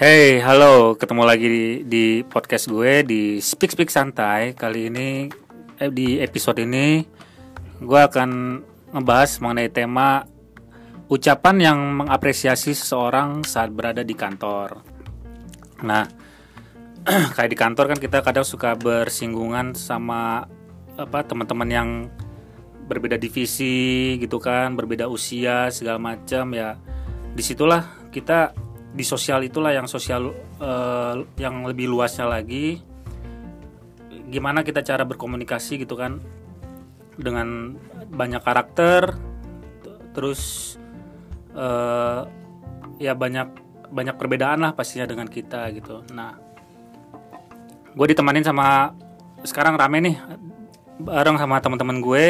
Hey, halo, ketemu lagi di, di podcast gue di Speak Speak Santai. Kali ini eh, di episode ini gue akan ngebahas mengenai tema ucapan yang mengapresiasi seseorang saat berada di kantor. Nah, kayak di kantor kan kita kadang suka bersinggungan sama apa teman-teman yang berbeda divisi gitu kan, berbeda usia segala macam ya. Di situlah kita di sosial itulah yang sosial uh, yang lebih luasnya lagi. Gimana kita cara berkomunikasi gitu kan dengan banyak karakter terus uh, ya banyak banyak perbedaan lah pastinya dengan kita gitu. Nah gue ditemanin sama sekarang rame nih bareng sama teman-teman gue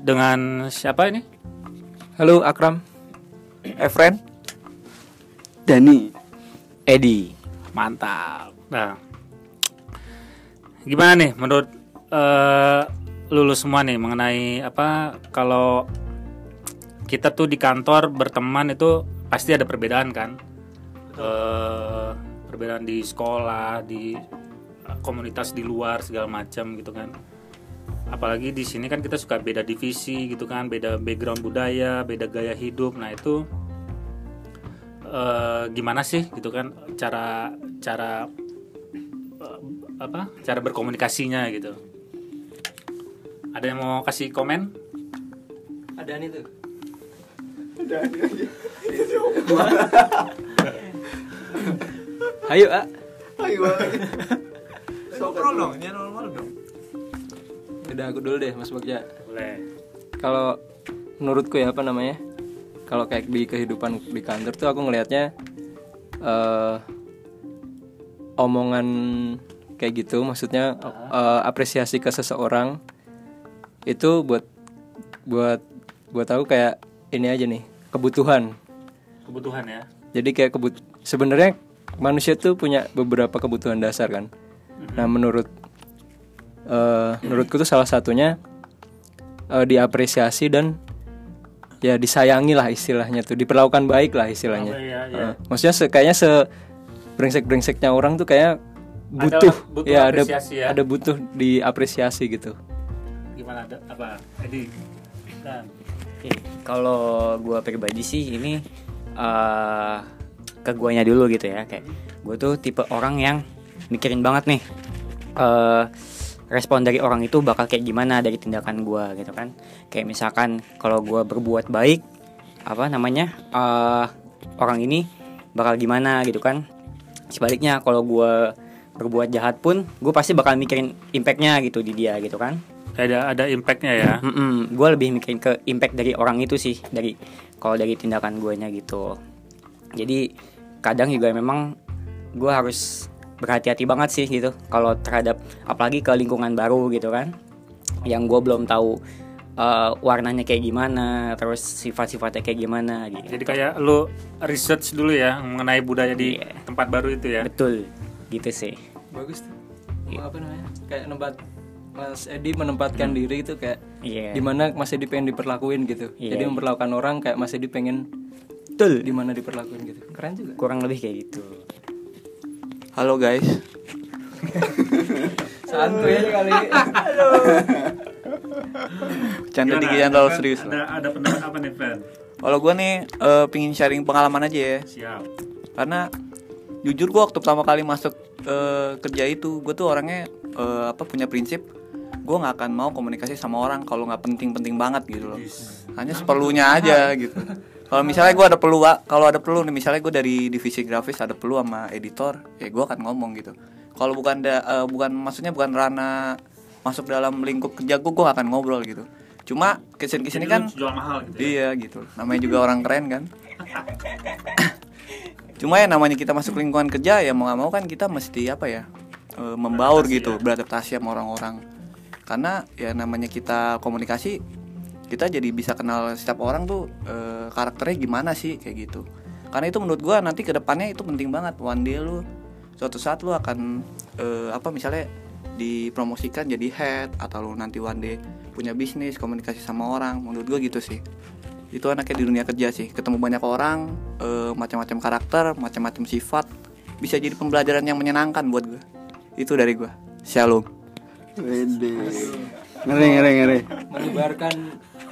dengan siapa ini? Halo Akram. Efren Dani. Edi. Mantap. Nah gimana nih menurut uh, lulus semua nih mengenai apa kalau kita tuh di kantor berteman itu pasti ada perbedaan kan? Uh, perbedaan di sekolah di komunitas di luar segala macam gitu kan. Apalagi di sini kan kita suka beda divisi gitu kan beda background budaya beda gaya hidup. Nah itu uh, gimana sih gitu kan cara cara uh, apa cara berkomunikasinya gitu. Ada yang mau kasih komen? Ada nih tuh. Ada ayo ah. Ayo ngobrol dong ya normal dong. Udah aku dulu deh mas Bagja. Boleh. Kalau menurutku ya apa namanya kalau kayak di kehidupan di kantor tuh aku ngelihatnya uh, omongan kayak gitu maksudnya uh, apresiasi ke seseorang itu buat buat buat aku kayak ini aja nih kebutuhan. Kebutuhan ya. Jadi kayak kebut sebenarnya manusia tuh punya beberapa kebutuhan dasar kan. Mm-hmm. nah menurut uh, menurutku tuh salah satunya uh, diapresiasi dan ya disayangi lah istilahnya tuh diperlakukan baik lah istilahnya. Oh, iya, iya. Uh, maksudnya se kayaknya se brengsek brengseknya orang tuh kayak butuh, ada, butuh ya ada ya? ada butuh diapresiasi gitu. Gimana ada apa Edi? Dan. Kalau gue pribadi sih ini uh, ke guanya dulu gitu ya kayak gue tuh tipe orang yang mikirin banget nih. Uh, respon dari orang itu bakal kayak gimana dari tindakan gue gitu kan. Kayak misalkan kalau gue berbuat baik apa namanya uh, orang ini bakal gimana gitu kan. Sebaliknya kalau gue berbuat jahat pun gue pasti bakal mikirin impactnya gitu di dia gitu kan. Ada ada impactnya ya? Mm -mm, gue lebih mikirin ke impact dari orang itu sih dari kalau dari tindakan gue nya gitu. Jadi kadang juga memang gue harus berhati-hati banget sih gitu kalau terhadap apalagi ke lingkungan baru gitu kan. Yang gue belum tahu uh, warnanya kayak gimana terus sifat-sifatnya kayak gimana gitu. Jadi kayak lo research dulu ya mengenai budaya di yeah. tempat baru itu ya? Betul gitu sih. Bagus tuh. Yeah. apa namanya? Kayak tempat Mas Edi menempatkan hmm. diri itu kayak yeah. di mana Mas Edi pengen diperlakuin gitu. Yeah. jadi memperlakukan orang kayak Mas Edi pengen betul. di mana diperlakuin gitu. Keren juga. Kurang lebih kayak gitu Halo guys. Santuy aja kali. Canda dikit yang terlalu serius. Ada ada pendapat apa nih, Fred? Kalau gue nih uh, pingin sharing pengalaman aja ya. Siap. Karena jujur gue waktu pertama kali masuk uh, kerja itu, gue tuh orangnya uh, apa punya prinsip gue nggak akan mau komunikasi sama orang kalau nggak penting-penting banget gitu loh. Hanya seperlunya aja gitu kalau misalnya gue ada perlu kalau ada perlu nih misalnya gue dari divisi grafis ada perlu sama editor ya gue akan ngomong gitu. Kalau bukan da, uh, bukan maksudnya bukan rana masuk dalam lingkup kerja gue gue akan ngobrol gitu. Cuma ke sini ke sini kan jual mahal gitu ya? iya gitu. Namanya juga orang keren kan. Cuma ya namanya kita masuk lingkungan kerja ya mau gak mau kan kita mesti apa ya e, membaur gitu ya. beradaptasi sama orang-orang. Karena ya namanya kita komunikasi kita jadi bisa kenal setiap orang tuh e, karakternya gimana sih kayak gitu. Karena itu menurut gue nanti ke depannya itu penting banget. One day lu suatu saat lu akan e, apa misalnya dipromosikan jadi head atau lu nanti one day punya bisnis komunikasi sama orang. Menurut gue gitu sih. Itu anaknya di dunia kerja sih. Ketemu banyak orang e, macam-macam karakter macam-macam sifat bisa jadi pembelajaran yang menyenangkan buat gue itu dari gue shalom. Wede. Ngeri ngeri ngeri. menyebarkan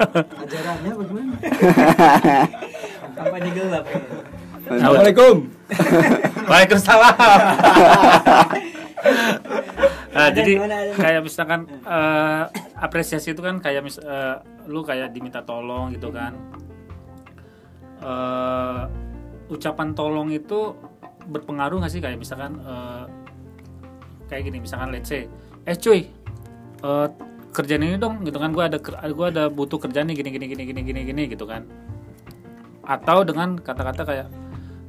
ajarannya bagaimana kampanye gelap Assalamualaikum. Waalaikumsalam. nah, jadi kayak misalkan eh, apresiasi itu kan kayak mis eh, lu kayak diminta tolong gitu kan. Eh, ucapan tolong itu berpengaruh nggak sih kayak misalkan eh, kayak gini misalkan let's say eh cuy eh, kerjaan ini dong gitu kan. Gua ada gua ada butuh kerjaan nih gini gini gini gini gini gini gitu kan. Atau dengan kata-kata kayak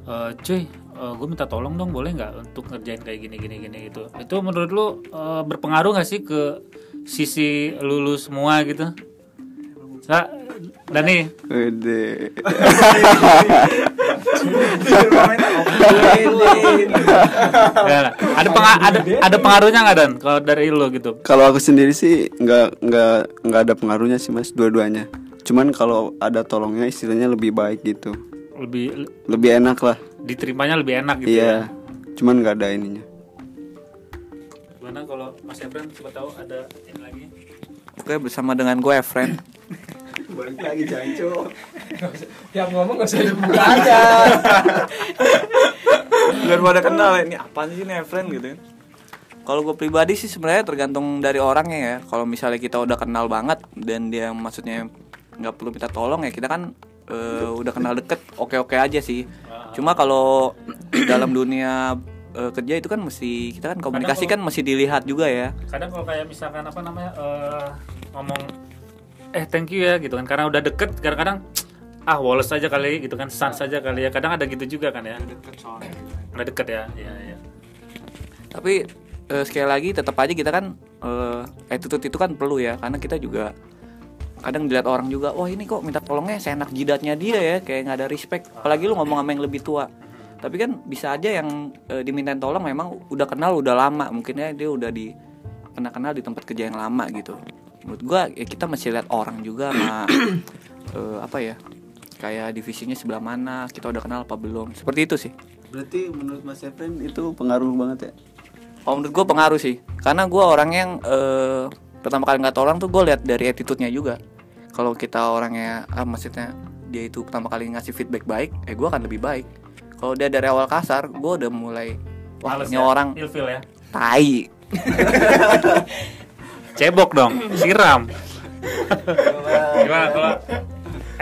e, cuy gue minta tolong dong boleh nggak untuk ngerjain kayak gini gini gini gitu. Itu menurut lu eh, berpengaruh nggak sih ke sisi lulu semua gitu? Sa, Dani? Wede. ya, ada penga- ada ada pengaruhnya nggak dan kalau dari lu gitu Kalau aku sendiri sih nggak nggak nggak ada pengaruhnya sih mas dua-duanya. Cuman kalau ada tolongnya istilahnya lebih baik gitu. lebih Lebih enak lah. diterimanya lebih enak gitu ya Iya. Cuman nggak ada ininya. gimana kalau Mas Ebran coba tahu ada ini lagi oke bersama dengan gue friend Balik lagi jancu. yang ngomong gak usah dibuka aja biar pada kenal ini apa sih ini friend gitu kan? Kalau gue pribadi sih sebenarnya tergantung dari orangnya ya. Kalau misalnya kita udah kenal banget dan dia maksudnya nggak perlu minta tolong ya kita kan eh, udah kenal deket oke oke aja sih. Cuma kalau dalam dunia eh, kerja itu kan mesti kita kan komunikasi kan mesti dilihat juga ya. kadang kalau kayak misalkan apa namanya eh, ngomong eh thank you ya gitu kan. Karena udah deket kadang-kadang ah woles aja kali gitu kan. Sans saja kali ya. Kadang ada gitu juga kan ya. Udah deket ya ya, ya. tapi eh, sekali lagi tetap aja kita kan eh, attitude itu kan perlu ya. Karena kita juga kadang dilihat orang juga wah ini kok minta tolongnya seenak jidatnya dia ya. Kayak nggak ada respect. Apalagi lu ngomong sama yang lebih tua. Tapi kan bisa aja yang eh, dimintain tolong memang udah kenal udah lama. Mungkin ya dia udah di pernah kenal di tempat kerja yang lama gitu menurut gua ya kita masih lihat orang juga sama eh, apa ya kayak divisinya sebelah mana kita udah kenal apa belum. Seperti itu sih. Berarti menurut Mas Efren itu pengaruh banget ya? Oh menurut gue pengaruh sih. Karena gue orang yang eh, Pertama kali nggak tolong tuh gue lihat dari attitude-nya juga. Kalau kita orangnya ah, Maksudnya dia itu pertama kali ngasih feedback baik Eh gue akan lebih baik. Kalau dia dari awal kasar Gue udah mulai Wah ini ya? orang ilfil ya. Tai cebok dong siram. Gimana kalau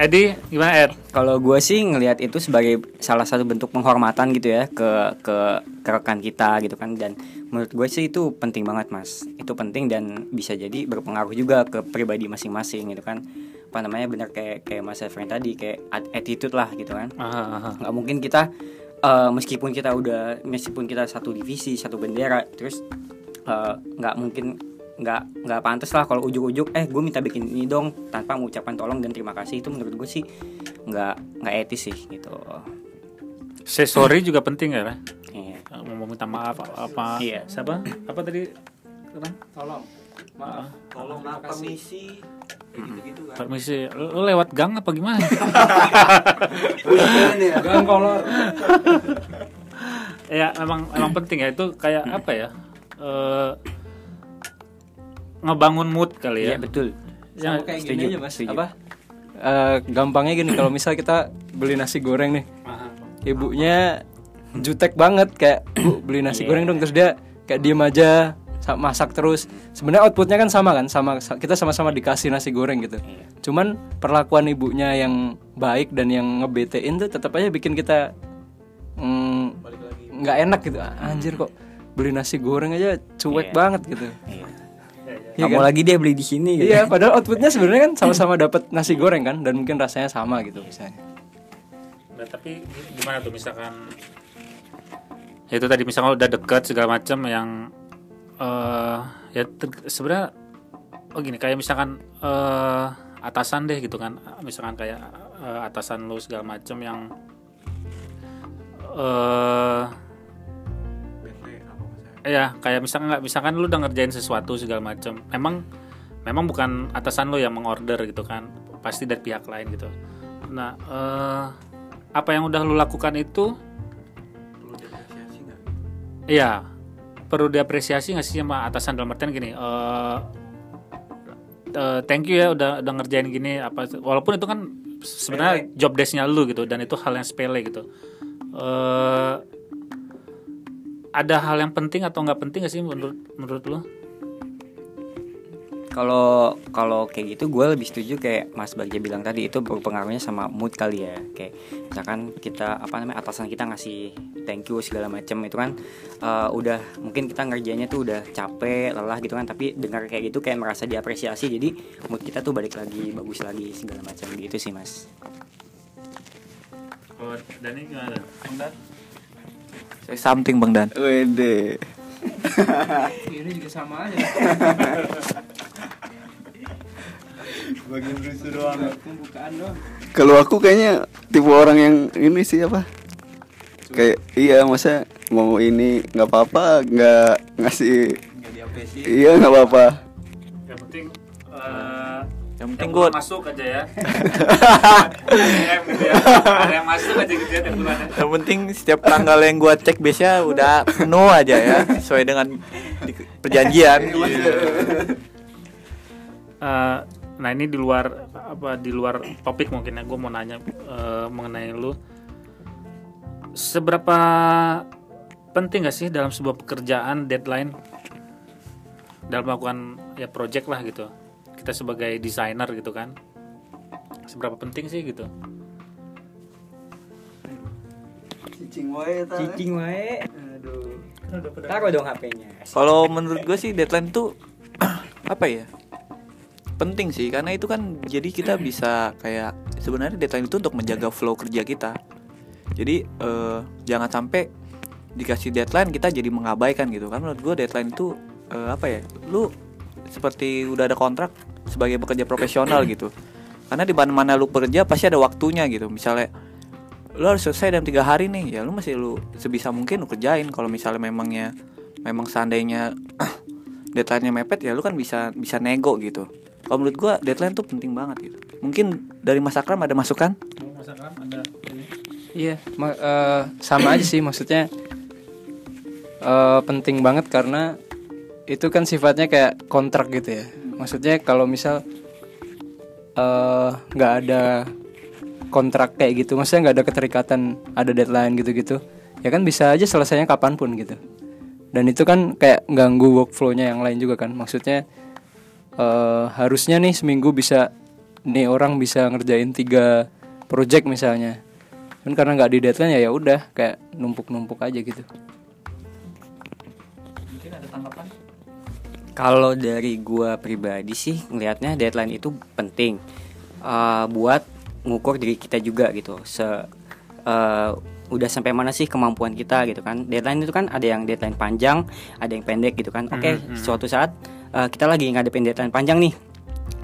Edi gimana Ed? Kalau gue sih ngelihat itu sebagai salah satu bentuk penghormatan gitu ya ke ke, ke rekan kita gitu kan. Dan menurut gue sih itu penting banget mas. Itu penting dan bisa jadi berpengaruh juga ke pribadi masing-masing gitu kan. Apa namanya benar kayak kayak mas Efren tadi kayak at- attitude lah gitu kan. Nggak mungkin kita eh, meskipun kita udah meskipun kita satu divisi satu bendera terus eh, nggak mungkin nggak nggak pantas lah kalau ujuk-ujuk. Eh gue minta bikin ini dong tanpa mengucapkan tolong dan terima kasih. Itu menurut gue sih nggak nggak etis sih gitu. Say sorry juga penting ya? Iya. mau minta maaf apa Iya. siapa? Apa tadi? Tolong. Maaf. Tolong permisi. gitu kan. Permisi. Lu, lewat gang apa gimana? Gang kolor. Ya memang memang penting ya. Itu kayak apa ya? Eh, ngebangun mood kali ya. Iya betul. Ya, Sama kayak setuju, gini aja mas. setuju. apa? Eh, gampangnya gini kalau misal kita beli nasi goreng nih ibunya jutek banget kayak bu beli nasi goreng dong. terus dia kayak diem aja sa- masak terus. Sebenarnya outputnya kan sama kan sama kita sama-sama dikasih nasi goreng gitu. Cuman perlakuan ibunya yang baik dan yang ngebetein tuh tetap aja bikin kita mm, nggak enak gitu. Anjir kok beli nasi goreng aja cuek banget gitu. Iya Nggak mau lagi dia beli di sini gitu. iya padahal outputnya sebenarnya kan sama-sama dapat nasi goreng kan dan mungkin rasanya sama gitu misalnya. Nah, tapi gimana tuh misalkan ya itu tadi misalkan udah deket segala macam yang eh ya sebenarnya oh gini kayak misalkan eh atasan deh gitu kan. Misalkan kayak eh, atasan lu segala macam yang eh ya kayak misalkan nggak misalkan lu udah ngerjain sesuatu segala macam memang memang bukan atasan lu yang mengorder gitu kan pasti dari pihak lain gitu nah eh apa yang udah lu lakukan itu Iya, perlu diapresiasi nggak sih sama atasan dalam artian gini. eh eh, thank you ya udah udah ngerjain gini apa walaupun itu kan sebenarnya job desknya lu gitu dan itu hal yang sepele gitu. eh ada hal yang penting atau nggak penting gak sih menurut menurut lu? Kalau kalau kayak gitu gue lebih setuju kayak Mas Bagja bilang tadi itu berpengaruhnya sama mood kali ya. Kayak misalkan kita apa namanya atasan kita ngasih thank you segala macam itu kan eh, udah mungkin kita ngerjainnya tuh udah capek, lelah gitu kan tapi dengar kayak gitu kayak merasa diapresiasi jadi mood kita tuh balik lagi bagus lagi segala macam gitu sih Mas. Kalau Dani gimana? Something Bang Dan. Wede. Ini juga sama aja. Bagian rusuh doang. Pembukaan doang. Kalau aku kayaknya tipe orang yang ini sih apa? Kayak iya masa mau ini nggak apa-apa nggak ngasih iya nggak apa-apa Yang penting eh, Yang penting bulan masuk aja ya. Yang masuk aja gitu ya ya. Yang penting setiap tanggal yang gua cek biasanya udah penuh aja ya, sesuai dengan perjanjian. Eh, nah ini di luar apa di luar topik mungkin ya gue mau nanya eh, mengenai lu seberapa penting gak sih dalam sebuah pekerjaan deadline dalam melakukan ya project lah gitu kita sebagai desainer gitu kan seberapa penting sih gitu Cicing wae. Aduh. Taruh dong HP-nya. Kalau menurut gue sih deadline tuh apa ya? Penting sih karena itu kan jadi kita bisa kayak sebenarnya deadline itu untuk menjaga flow kerja kita. Jadi eh, jangan sampai dikasih deadline kita jadi mengabaikan gitu kan menurut gue deadline itu eh, apa ya? Lu seperti udah ada kontrak sebagai pekerja profesional gitu. Karena di mana-mana lu bekerja pasti ada waktunya gitu. Misalnya lu harus selesai dalam tiga hari nih. Ya lu masih lu sebisa mungkin lu kerjain. Kalau misalnya memangnya memang seandainya deadline-nya mepet ya lu kan bisa bisa nego gitu. Kalau menurut gua deadline tuh penting banget gitu. Mungkin dari Mas Akram ada masukan? Iya, ma- eh, sama aja sih. Maksudnya eh, penting banget karena itu kan sifatnya kayak kontrak gitu ya. Maksudnya kalau misal eh, nggak ada kontrak kayak gitu, maksudnya nggak ada keterikatan ada deadline gitu-gitu, ya kan bisa aja selesainya kapan pun gitu. Dan itu kan kayak ganggu workflow-nya yang lain juga kan. Maksudnya eh, harusnya nih seminggu bisa nih orang bisa ngerjain tiga project misalnya kan karena nggak di deadline ya ya udah kayak numpuk-numpuk aja gitu Kalau dari gua pribadi sih ngelihatnya deadline itu penting eh, buat ngukur diri kita juga gitu. Se eh, udah sampai mana sih kemampuan kita gitu kan. Deadline itu kan ada yang deadline panjang, ada yang pendek gitu kan. Oke, suatu saat eh, kita lagi ngadepin deadline panjang nih.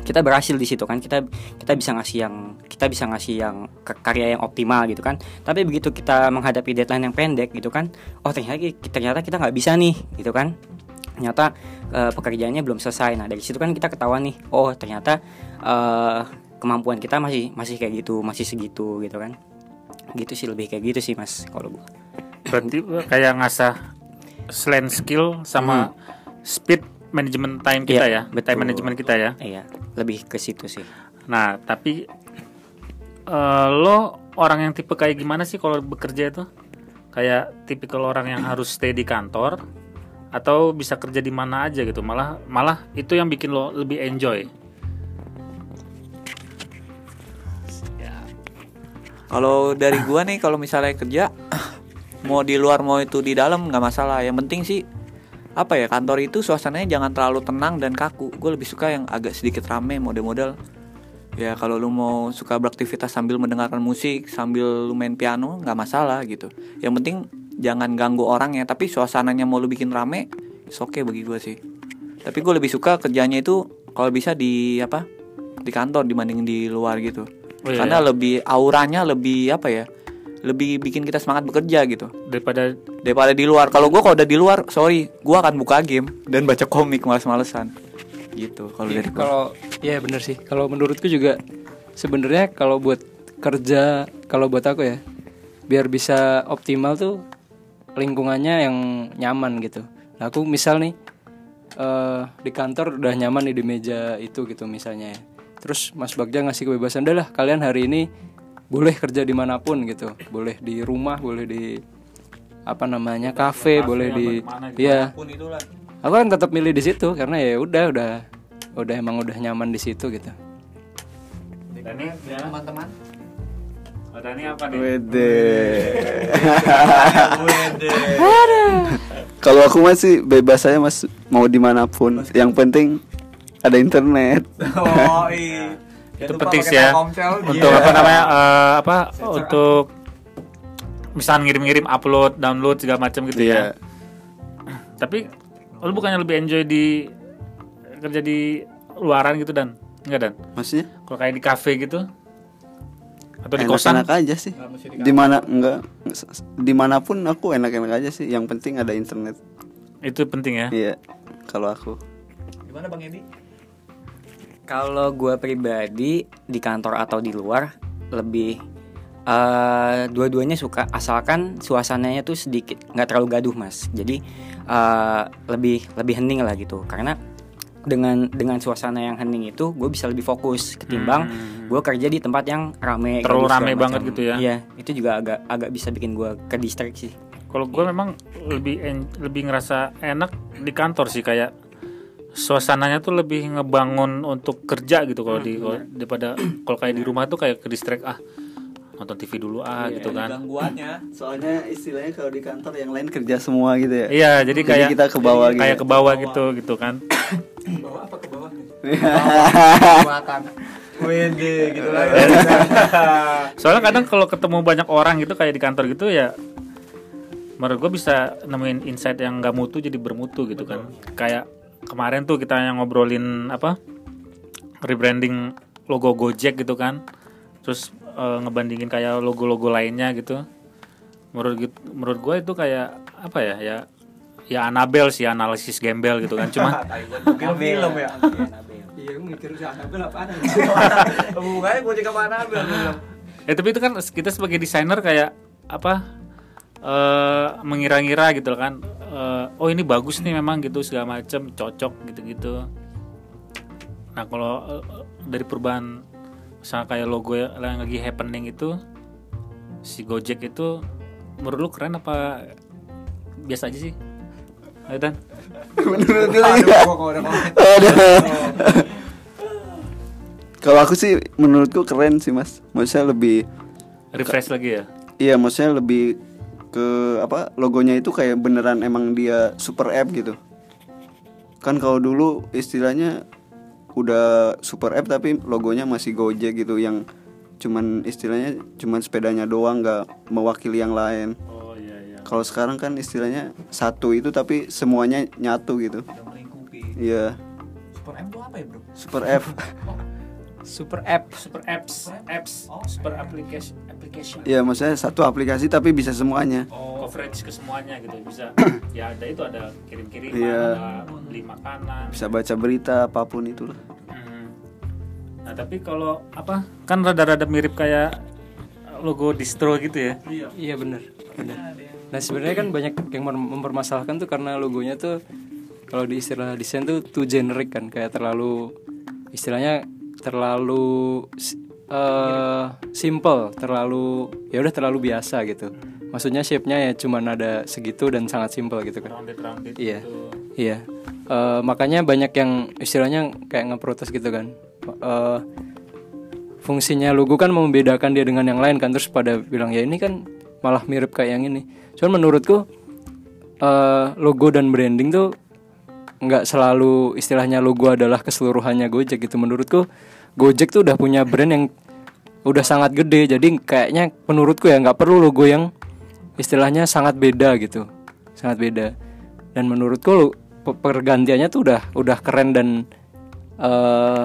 Kita berhasil di situ kan. Kita kita bisa ngasih yang kita bisa ngasih yang karya yang optimal gitu kan. Tapi begitu kita menghadapi deadline yang pendek gitu kan, oh ternyata ternyata kita nggak bisa nih gitu kan ternyata eh, pekerjaannya belum selesai. Nah dari situ kan kita ketahuan nih, oh ternyata eh, kemampuan kita masih masih kayak gitu, masih segitu gitu kan. Gitu sih lebih kayak gitu sih mas kalau gua. berarti kayak ngasah selain skill sama speed management time kita Iya, ya betul. time management kita ya Iya lebih ke situ sih. Nah, tapi eh, lo orang yang tipe kayak gimana sih kalau bekerja itu? Kayak tipikal orang yang harus stay di kantor atau bisa kerja di mana aja gitu. Malah malah itu yang bikin lo lebih enjoy. kalau dari gua nih kalau misalnya kerja mau di luar mau itu di dalam nggak masalah. Yang penting sih apa ya kantor itu suasananya jangan terlalu tenang dan kaku. Gue lebih suka yang agak sedikit rame model-model. Ya kalau lu mau suka beraktivitas sambil mendengarkan musik sambil lu main piano nggak masalah gitu. Yang penting jangan ganggu orangnya tapi suasananya mau lu bikin rame oke okay bagi gue sih. Tapi gue lebih suka kerjanya itu kalau bisa di apa di kantor dibanding di luar gitu. Oh, iya, karena iya. lebih auranya lebih apa ya lebih bikin kita semangat bekerja gitu. Daripada daripada di luar. Kalau gue kalau udah di luar sorry gue akan buka game dan baca komik males-malesan gitu kalau dari gua. kalau ya bener sih. Kalau menurutku juga sebenarnya kalau buat kerja kalau buat aku ya biar bisa optimal tuh lingkungannya yang nyaman gitu. Nah, aku misal nih eh di kantor udah nyaman nih di meja itu gitu misalnya. Ya. terus Mas Bagja ngasih kebebasan udah lah kalian hari ini boleh kerja di mana pun gitu. Boleh di rumah boleh di apa namanya kafe boleh di ya aku kan tetap milih di situ karena ya udah udah udah emang udah nyaman di situ gitu. Dani teman-teman Dani apa nih? Wede. Kalau aku masih bebas saya mas mau di mana pun. Yang penting ada internet. oh iya. Itu penting sih ya. Untuk apa namanya eh, apa untuk misalnya ngirim-ngirim upload download segala macam gitu ya. Iya. tapi lu bukannya lebih enjoy di kerja di luaran gitu dan? Enggak dan? Maksudnya? kalau kayak di kafe gitu atau di kosan Enak-enak aja sih. Di mana enggak di mana pun aku enak-enak aja sih. Yang penting ada internet. itu penting ya Iya. Kalau aku. gimana bang Edi Kalau gue pribadi di kantor atau di luar lebih eh dua-duanya suka asalkan suasananya tuh sedikit nggak terlalu gaduh mas. Jadi eh, lebih lebih hening lah gitu. Karena dengan dengan suasana yang hening itu gue bisa lebih fokus ketimbang gue kerja di tempat yang rame Hmm. Terlalu segala rame banget macam. gitu ya. Iya itu juga agak agak bisa bikin gue ke distract sih. kalau gue memang lebih en- lebih ngerasa enak di kantor sih kayak suasananya tuh lebih ngebangun untuk kerja gitu kalau di kalau- daripada kalau kayak di rumah tuh kayak ke distract ah nonton TV dulu ah gitu kan. gangguannya. Soalnya istilahnya kalau di kantor yang lain kerja semua gitu ya. iya jadi Jadi kayak kita ke bawah gitu. kayak ke bawah gitu gitu kan. Bawah apa ke bawah? kekuatan Wede gitu lah. Soalnya kadang kalau ketemu banyak orang gitu kayak di kantor gitu ya menurut gue bisa nemuin insight yang gak mutu jadi bermutu gitu kan. Kayak kemarin tuh kita yang ngobrolin apa rebranding logo Gojek gitu kan. Terus eh, ngebandingin kayak logo-logo lainnya gitu. Menurut menurut gue itu kayak apa ya ya ya Anabel sih analisis gembel gitu kan. Cuma film ya. Iya mikir Anabel apaan hubungannya gue juga mana film ya tapi itu kan kita sebagai desainer kayak apa eh mengira-ngira gitu kan. Eh, oh ini bagus nih memang gitu segala macem cocok gitu-gitu. Nah kalau eh, dari perubahan misalnya kayak logo yang lagi happening itu si Gojek itu menurut lu keren apa biasa aja sih? Ayo Dan. Menurut lu ya. Kalau aku sih menurutku keren sih mas. Maksudnya lebih refresh lagi ya? Iya maksudnya lebih ke apa logonya itu kayak beneran emang dia super app gitu. Kan kalau dulu istilahnya udah super app tapi logonya masih Gojek gitu yang cuman istilahnya cuman sepedanya doang nggak mewakili yang lain. Oh iya iya. Kalau sekarang kan istilahnya satu itu tapi semuanya nyatu gitu. Iya. Super M tuh apa ya bro? Super app super app super apps apps super application application Iya maksudnya satu aplikasi tapi bisa semuanya coverage ke semuanya gitu bisa ya ada itu ada kirim-kiriman Iya. ada beli makanan bisa baca berita apa pun itulah Hmm. nah tapi kalau apa kan rada-rada mirip kayak logo distro gitu ya Iya benar. benar. Nah sebenarnya kan banyak yang mem- mempermasalahkan tuh karena logonya tuh kalau di istilah desain tuh too generic kan kayak terlalu istilahnya terlalu eh, simple, terlalu ya udah terlalu biasa gitu. Maksudnya shape-nya ya cuman ada segitu dan sangat simple gitu kan. rounded rounded Iya. gitu Iya. Eh, makanya banyak yang istilahnya kayak ngeprotes gitu kan. Eh, fungsinya logo kan membedakan dia dengan yang lain kan terus pada bilang ya ini kan malah mirip kayak yang ini. Cuman menurutku eh, logo dan branding tuh nggak selalu istilahnya logo adalah keseluruhannya Gojek gitu. Menurutku Gojek tuh udah punya brand yang udah sangat gede. Jadi kayaknya menurutku ya nggak perlu logo yang istilahnya sangat beda gitu. Sangat beda. Dan menurutku lo- pergantiannya tuh udah udah keren dan eh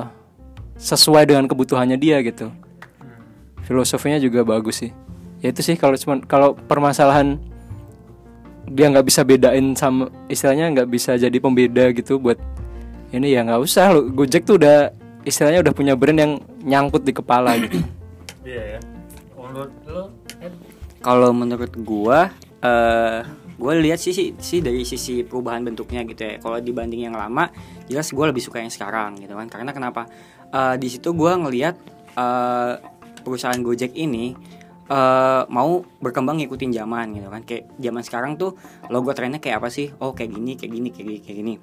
sesuai dengan kebutuhannya dia gitu. Filosofinya juga bagus sih. Ya itu sih kalau cuman kalau permasalahan dia nggak bisa bedain sama istilahnya nggak bisa jadi pembeda gitu buat ini ya nggak usah. Lo Gojek tuh udah istilahnya udah punya brand yang nyangkut di kepala gitu. iya ya. Menurut lo Ed? Kalau menurut gua eh gue lihat sih, sih sih dari sisi perubahan bentuknya gitu ya. Kalau dibanding yang lama jelas gue lebih suka yang sekarang gitu kan. Karena kenapa? Eh, di situ gue ngelihat eh, perusahaan Gojek ini eh, mau berkembang ngikutin zaman gitu kan. Kayak zaman sekarang tuh logo trennya kayak apa sih? Oh kayak gini kayak gini kayak gini kayak gini.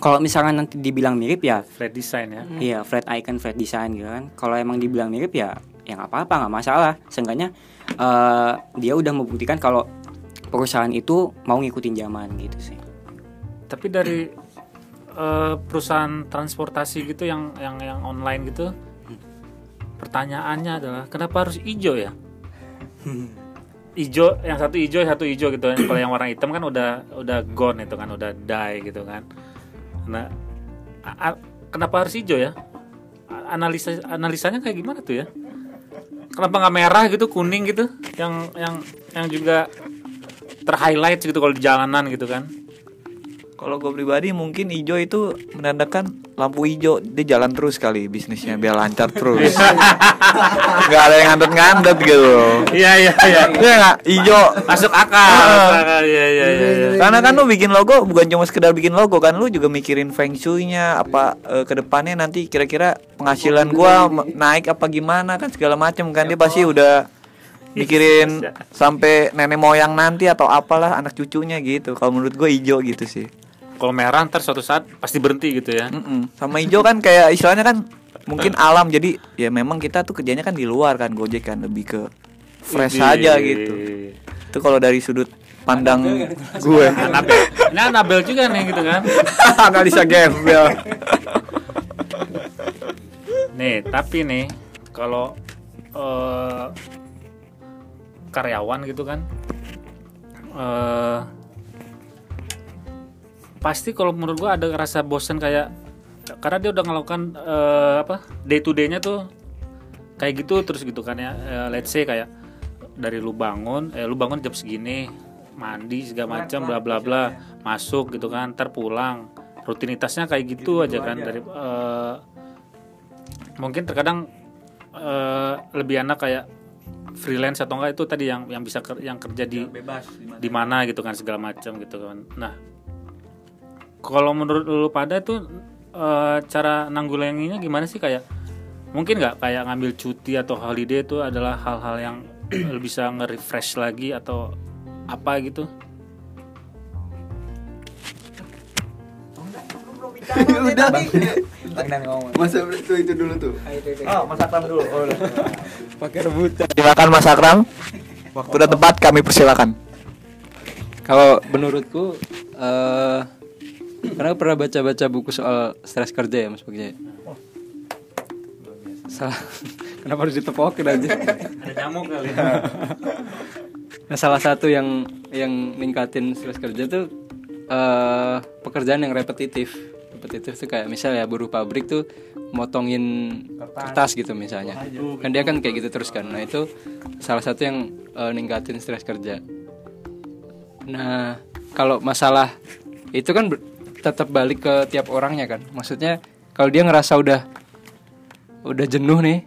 Kalau misalkan nanti dibilang mirip ya flat design ya. Iya, flat icon, flat design gitu kan. Kalau emang dibilang mirip ya, ya nggak apa-apa, nggak masalah. Seenggaknya eh, dia udah membuktikan kalau perusahaan itu mau ngikutin zaman gitu sih. tapi dari eh, perusahaan transportasi gitu yang yang yang online gitu pertanyaannya adalah kenapa harus hijau ya hijau yang satu yang satu hijau gitu. Kan kalau yang warna hitam kan udah udah gone itu kan udah die gitu kan. Nah kenapa harus hijau ya? Analisa analisanya kayak gimana tuh ya? Kenapa nggak merah gitu kuning gitu? Yang yang yang juga terhighlight gitu kalau di jalanan gitu kan Kalau gue pribadi mungkin hijau itu menandakan lampu hijau dia jalan terus kali bisnisnya biar lancar terus. Gak ada yang ngandet-ngandet gitu. iya iya iya Iya nggak hijau. masuk akal akal iya iya iya iya. Karena kan lu bikin logo bukan cuma sekedar bikin logo kan lu juga mikirin feng shui-nya apa eh, ke depannya nanti kira-kira penghasilan gua naik apa gimana kan segala macam kan dia pasti udah mikirin sampai nenek moyang nanti atau apalah anak cucunya gitu. Kalau menurut gua hijau gitu sih. Kalau merah ntar suatu saat pasti berhenti gitu ya Mm-mm. Sama hijau kan kayak istilahnya kan mungkin alam jadi ya memang kita tuh kerjanya kan di luar kan Gojek kan lebih ke fresh Widih. aja gitu. Itu kalau dari sudut pandang gue. Anabel ini Anabel juga nih gitu kan Analisa gembel. nih tapi nih kalau eh, karyawan gitu kan eh pasti kalau menurut gua ada rasa bosan kayak karena dia udah melakukan eh, apa day to day-nya tuh kayak gitu terus gitu kan ya. Eh, let's say kayak dari lu bangun eh lu bangun jam segini mandi segala macam bla bla bla masuk gitu kan ntar pulang. Rutinitasnya kayak gitu aja kan dari eh, mungkin terkadang eh, lebih enak kayak freelance atau enggak itu tadi yang yang bisa ker- yang kerja di di mana gitu kan segala macam gitu kan. Nah kalau menurut lu pada tuh eh, cara nanggulanginya gimana sih kayak mungkin nggak kayak ngambil cuti atau holiday itu adalah hal-hal yang bisa nge-refresh lagi atau apa gitu Udah. Bang Dan ngomong. Masa itu itu dulu tuh. Oh, Mas Akram dulu. Oh. Pakai rebutan. Silakan Mas Akram. Waktu dan tempat kami persilakan. Kalau menurutku eh karena aku pernah baca-baca buku soal stres kerja ya Mas Bagja. Salah. Kenapa harus ditepokin aja? ada nyamuk kali Nah, salah satu yang yang ningkatin stres kerja tuh eh pekerjaan yang repetitif. Repetitif tuh kayak misalnya buruh pabrik tuh motongin kertas gitu misalnya. Kan dia kan kayak gitu terus kan. Nah, itu salah satu yang eh, ningkatin stres kerja. Nah, kalau masalah itu kan tetap balik ke tiap orangnya kan. Maksudnya kalau dia ngerasa udah udah jenuh nih,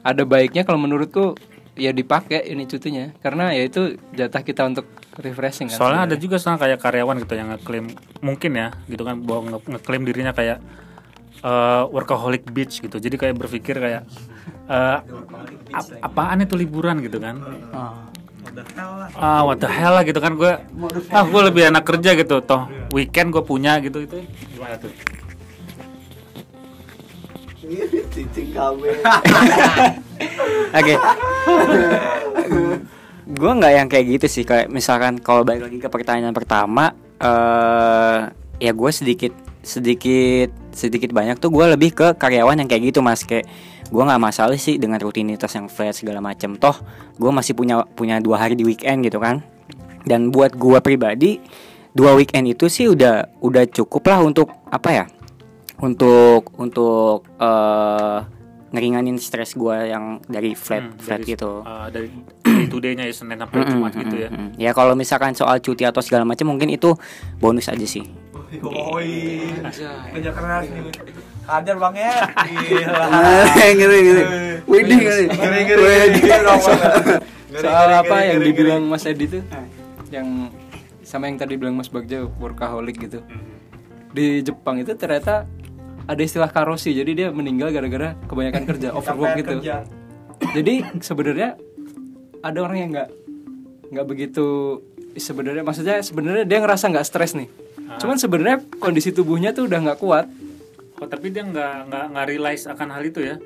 ada baiknya kalau menurutku ya dipakai ini cutinya. Karena ya itu jatah kita untuk refreshing kan. soalnya ada juga sekarang kayak karyawan gitu yang ngeklaim mungkin ya gitu kan bahwa nge- ngeklaim dirinya kayak eh, workaholic bitch gitu. Jadi kayak berpikir kayak eh, ap- apaan itu liburan gitu kan ah what the hell lah gitu kan gue ah gue lebih enak kerja gitu toh. Weekend gue punya gitu itu. Gimana tuh? Cicing kabel. Oke. gue nggak yang kayak gitu sih kayak misalkan kalau balik lagi ke pertanyaan pertama eh ya gue sedikit sedikit sedikit banyak tuh gue lebih ke karyawan yang kayak gitu mas. Kayak gue nggak masalah sih dengan rutinitas yang flat segala macem toh gue masih punya punya dua hari di weekend gitu kan dan buat gue pribadi dua weekend itu sih udah udah cukup lah untuk apa ya untuk untuk eh ngeringanin stres gue yang dari flat Hmm, flat dari- gitu eh, dari day to day-nya ya Senin sampai Jumat gitu ya mm-mm. Ya kalau misalkan soal cuti atau segala macam mungkin itu bonus aja sih. Kerja keras nih. Hajar Bang ya. Ngeri ngeri. Widih ngeri. Widih. soal apa yang dibilang Mas Edi tuh yang sama yang tadi bilang Mas Bagja workaholic gitu. Di Jepang itu ternyata ada istilah karosi. Jadi dia meninggal gara-gara kebanyakan kerja, overwork gitu. Jadi sebenarnya ada orang yang nggak nggak begitu sebenarnya maksudnya sebenarnya dia ngerasa nggak stres nih. Cuman sebenarnya kondisi tubuhnya tuh udah nggak kuat. Oh, tapi dia nggak nggak nggak realize akan hal itu ya?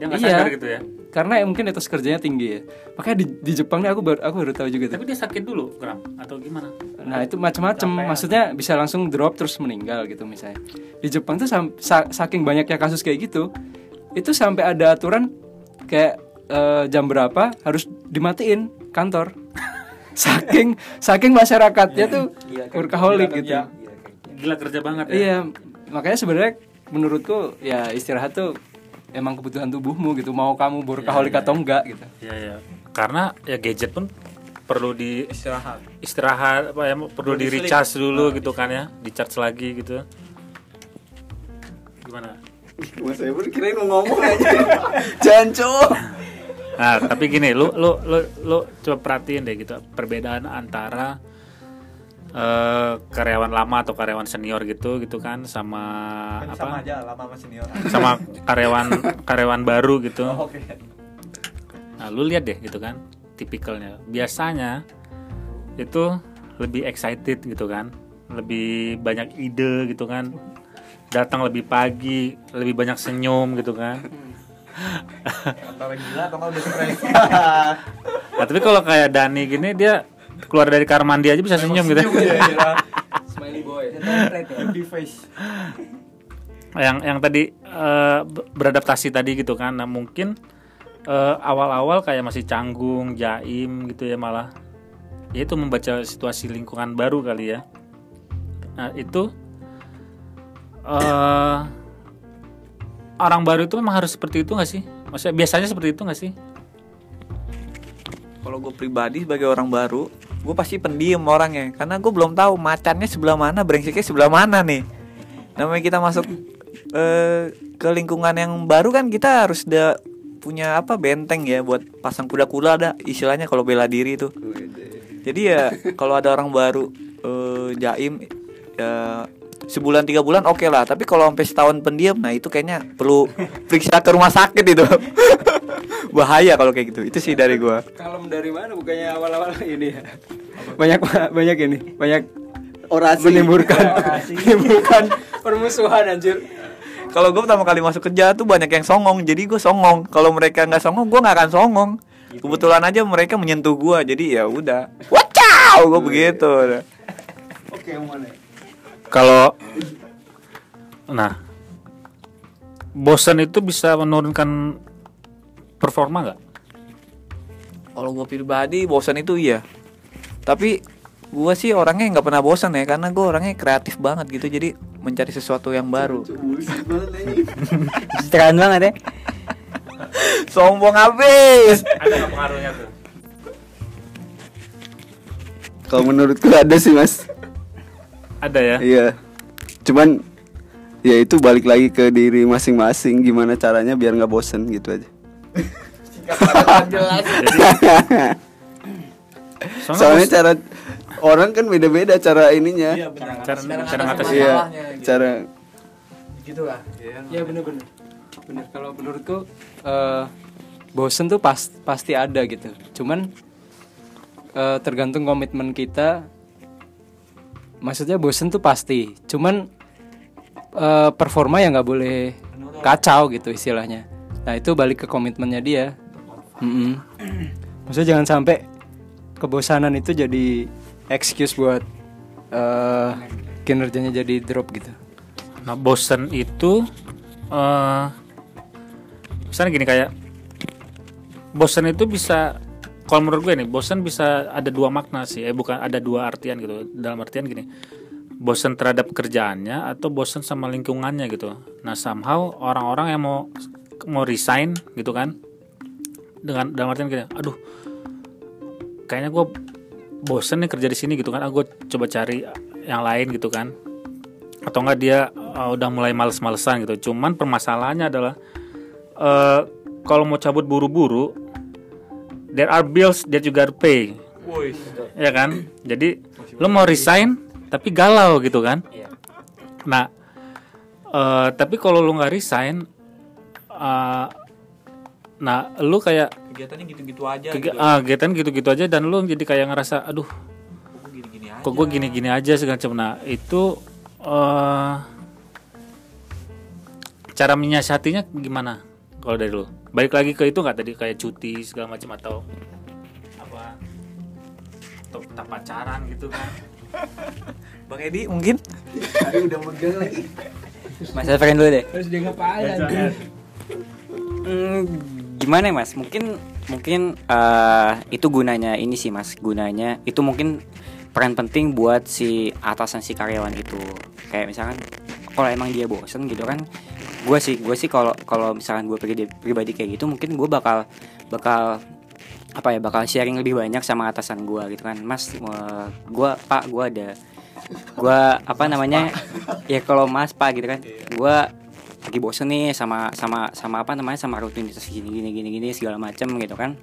Dia nggak Iya. sadar gitu ya? Karena ya mungkin etos kerjanya tinggi ya. Makanya di, di Jepang nih aku baru aku baru tahu juga tuh. Tapi dia sakit dulu, Gram? Atau gimana? Nah itu macam-macam, maksudnya bisa langsung drop terus meninggal gitu misalnya. Di Jepang tuh sa- saking banyaknya kasus kayak gitu, itu sampai ada aturan kayak eh, jam berapa harus dimatiin kantor. saking saking masyarakatnya tuh workaholic gitu. Gila kerja banget ya? Iya, makanya sebenarnya menurutku ya istirahat tuh emang kebutuhan tubuhmu gitu. Mau kamu workaholic atau enggak gitu. Iya, iya. Karena ya gadget pun perlu di istirahat istirahat apa ya perlu di recharge dulu gitu kan ya di charge lagi gitu gimana Mas Ebon kirain mau ngomong aja. Janco. nah tapi gini lu lu lu lu coba perhatiin deh gitu perbedaan antara eh, karyawan lama atau karyawan senior gitu gitu kan sama apa sama aja lama sama senior sama karyawan karyawan baru gitu oke Nah, lu lihat deh gitu kan, tipikalnya. Biasanya itu lebih excited gitu kan, lebih banyak ide gitu kan. Datang lebih pagi, lebih banyak senyum gitu kan. antara gila atau nggak udah stres Nah, tapi kalau kayak Dani gini dia keluar dari kamar mandi aja bisa senyum gitu. Smiley boy. happy face yang yang tadi eh, be- beradaptasi tadi gitu kan. Nah, mungkin eh, awal-awal kayak masih canggung, jaim gitu ya malah. Ya itu membaca situasi lingkungan baru kali ya. Nah, itu eh orang baru itu memang harus seperti itu nggak sih? Maksudnya biasanya seperti itu nggak sih? Kalau gue pribadi sebagai orang baru, gue pasti pendiam orangnya, karena gue belum tahu macannya sebelah mana, brengseknya sebelah mana nih. Namanya kita masuk eh, ke lingkungan yang baru kan kita harus udah punya apa benteng ya buat pasang kuda-kuda ada istilahnya kalau bela diri itu. Jadi ya kalau ada orang baru eh, jaim ya sebulan tiga bulan oke lah. Tapi kalau sampai setahun pendiam nah itu kayaknya perlu periksa ke rumah sakit itu. Bahaya kalau kayak gitu. Itu sih dari gua. Kalem dari mana? Bukannya awal-awal ini ya. Banyak banyak ini, banyak Orasi. menimbulkan menimbulkan permusuhan anjir. kalau gue pertama kali masuk kerja tuh banyak yang songong. Jadi gue songong. Kalau mereka nggak songong gue nggak akan songong. Kebetulan aja mereka menyentuh gue jadi ya udah. Wacau! Gue begitu. Oke, yang mana? Kalau nah bosan itu bisa menurunkan performa nggak? kalau gue pribadi bosan itu iya tapi gue sih orangnya nggak pernah bosan ya karena gue orangnya kreatif banget gitu jadi mencari sesuatu yang baru. Keren banget ya. sombong habis Ada nggak pengaruhnya tuh? Kalau menurutku ada sih, Mas. Ada ya. Iya. Cuman ya itu balik lagi ke diri masing-masing gimana caranya biar nggak bosen gitu aja. Soalnya, Soalnya cara orang kan beda-beda cara ininya. iya benar. Cara cara ngatasin Iya, cara gitu lah Ya bener-bener Bener kalau menurutku eh bosen tuh pas, pasti ada gitu. Cuman eh, tergantung komitmen kita Maksudnya bosen tuh pasti. Cuman eh, performa ya nggak boleh kacau gitu istilahnya. Nah itu balik ke komitmennya dia. Mm-mm. Maksudnya jangan sampai kebosanan itu jadi excuse buat eh kinerjanya jadi drop gitu. Nah, bosen itu eh misalnya gini kayak bosen itu bisa kalau menurut gue nih, bosen bisa ada dua makna sih. Eh bukan ada dua artian gitu. Dalam artian gini. Bosen terhadap kerjaannya atau bosen sama lingkungannya gitu. Nah, somehow orang-orang yang mau mau resign gitu kan. Dengan dalam artian gini, aduh kayaknya gue bosen nih kerja di sini gitu kan. Ah, coba cari yang lain gitu kan atau enggak dia uh, udah mulai males-malesan gitu. Cuman permasalahannya adalah uh, kalau mau cabut buru-buru, there are bills that you gotta pay. Ya kan jadi lo mau resign tapi galau gitu kan Iya. nah eh, tapi kalau lo nggak resign eh, nah lu kayak Kegiatannya gitu-gitu aja. kegi- gitu. ah, kegiatan gitu-gitu aja dan lu jadi kayak ngerasa aduh Kok gini-gini aja. kok gue gini-gini aja segala macam nah itu eh cara menyiasatinya gimana kalau dari lu balik lagi ke itu nggak tadi kayak cuti segala macam atau apa atau tetap pacaran gitu kan Bang Edi mungkin Mas Efren dulu deh. Terus dia ngapain? Hmm, gimana ya mas? Mungkin mungkin eh, itu gunanya ini sih mas. Gunanya itu mungkin peran penting buat si atasan si karyawan itu. Kayak misalkan kalau emang dia bosen gitu kan, gue sih gue sih kalau kalau misalkan gue pribadi, pribadi kayak gitu mungkin gue bakal bakal apa ya bakal sharing lebih banyak sama atasan gue gitu kan. Mas gue pak gue ada gue apa namanya ya kalau mas pak gitu kan gue lagi bosen nih sama sama sama apa namanya sama rutinitas gini gini gini gini segala macem gitu kan.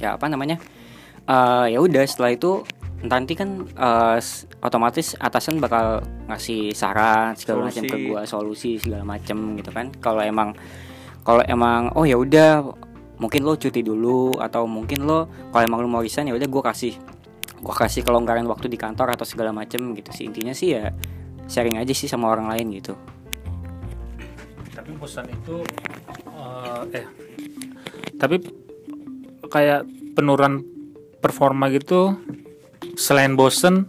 Ya apa namanya Eh ya udah setelah itu nanti kan s- otomatis atasan bakal ngasih saran segala macam ke gua solusi segala macem gitu kan. Kalau emang kalau emang oh ya udah mungkin lo cuti dulu atau mungkin lo kalau emang lo mau resign ya udah gue kasih gue kasih kelonggaran waktu di kantor atau segala macem gitu sih. Intinya sih ya sharing aja sih sama orang lain gitu. Tapi bosan itu eh, eh tapi kayak penurunan performa gitu selain bosen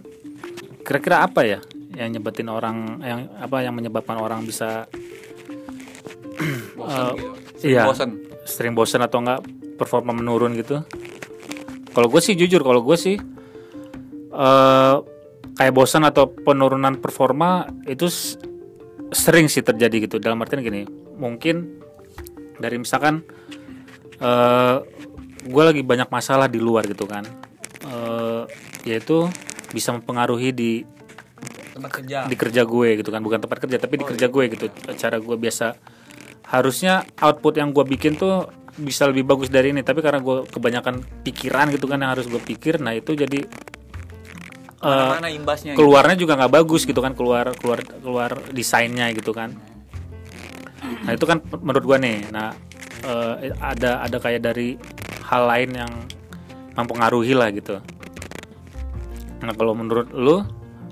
kira-kira apa ya yang nyebatin orang yang apa yang menyebabkan orang bisa bosan Eh, gitu. iya. Bosan. sering bosen atau enggak performa menurun gitu kalau gue sih jujur kalau gue sih eh kayak bosan atau penurunan performa itu sering sih terjadi gitu dalam artian gini mungkin dari misalkan eh gue lagi banyak masalah di luar gitu kan eh yaitu bisa mempengaruhi di tempat kerja. di kerja gue gitu kan. Bukan tempat kerja tapi di kerja gue gitu. Cara gue biasa. Harusnya output yang gue bikin tuh bisa lebih bagus dari ini. Tapi karena gue kebanyakan pikiran gitu kan yang harus gue pikir nah itu jadi eh, imbasnya gitu. keluarnya juga nggak bagus gitu kan. Keluar keluar keluar desainnya gitu kan. Nah itu kan menurut gua nih. Nah eh, ada ada kayak dari hal lain yang mempengaruhi lah gitu nah kalau menurut lu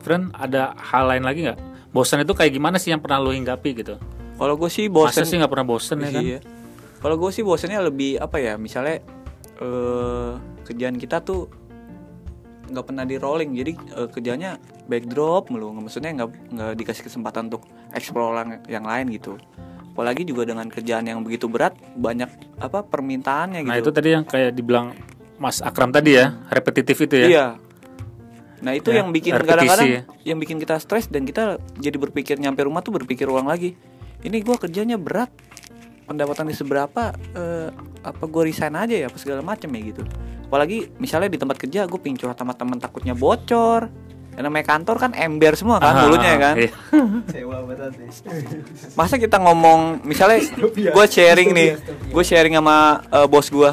friend ada hal lain lagi nggak bosan itu kayak gimana sih yang pernah lu hinggapi gitu Kalau gue sih masa bosan sih nggak pernah bosan ya kan Iya. Kalau gue sih bosannya lebih apa ya? Misalnya eh kerjaan kita tuh nggak pernah di rolling, jadi eh, kerjanya backdrop mulu. Maksudnya nggak nggak dikasih kesempatan untuk explore yang, yang lain gitu. Apalagi juga dengan kerjaan yang begitu berat, banyak apa permintaannya gitu. nah itu tadi yang kayak dibilang Mas Akram tadi ya repetitif itu ya Iya. Nah itu Ya, yang bikin kadang-kadang ya. yang bikin kita stres dan kita jadi berpikir nyampe rumah tuh berpikir ulang lagi. Ini gua kerjanya berat, pendapatan di seberapa? eh, apa gue resign aja ya, apa segala macem ya gitu. Apalagi misalnya di tempat kerja gue pingin curhat sama teman takutnya bocor. Karena namanya kantor kan ember semua kan mulutnya ya kan. iya. Masa kita ngomong misalnya gue sharing nih, gue sharing sama eh, bos gue,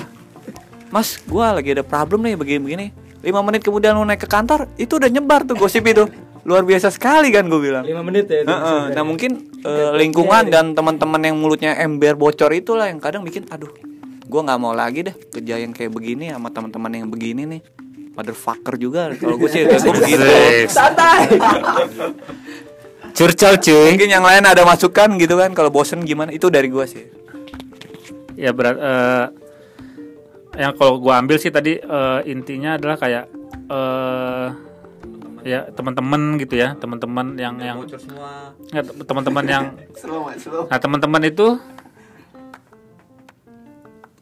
Mas, gue lagi ada problem nih begini-begini. 5 menit kemudian lu naik ke kantor, itu udah nyebar tuh gosip itu. Luar biasa sekali kan gue bilang. 5 menit ya itu Heeh, Nah mungkin eh, lingkungan dan teman-teman yang mulutnya ember bocor itulah yang kadang bikin, aduh, gue nggak mau lagi deh kerja yang kayak begini sama teman-teman yang begini nih. Motherfucker juga kalau gue sih kayak gue begitu. santai curcol cuy Mungkin yang lain ada masukan gitu kan kalau bosen gimana itu dari gue sih. ya berat eh, yang kalau gua ambil sih tadi eh, intinya adalah kayak eh ya teman-teman gitu ya teman-teman yang yang ya, teman-teman yang Slow, slow. nah teman-teman itu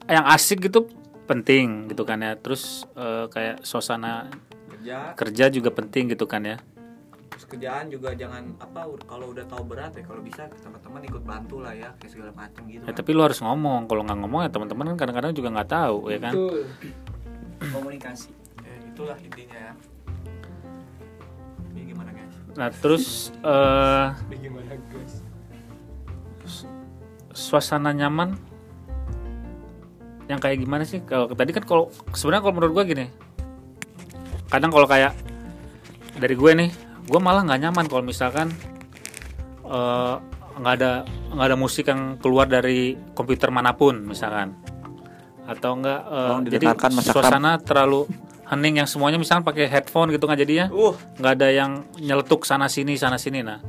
yang asik gitu penting gitu kan ya terus eh, kayak suasana Kerja. kerja juga penting gitu kan ya Terus kerjaan juga jangan apa kalau udah tahu berat ya kalau bisa teman-teman ikut bantu lah ya kayak segala macam gitu. ya kan. tapi lu harus ngomong kalau nggak ngomong ya teman-teman kan kadang-kadang juga nggak tahu ya kan komunikasi Ya, itulah intinya ya. Ini gimana guys? nah terus eh gimana guys suasana nyaman yang kayak gimana sih kalau tadi kan kalau sebenarnya kalau menurut gua gini kadang kalau kayak dari gue nih gue malah nggak nyaman kalau misalkan eh, nggak ada nggak ada musik yang keluar dari komputer mana pun misalkan. Atau enggak eh, Tolong jadi suasana terlalu hening yang semuanya misalkan pakai headphone gitu kan jadinya? Uh. nggak ada yang nyeletuk sana sini sana sini. Nah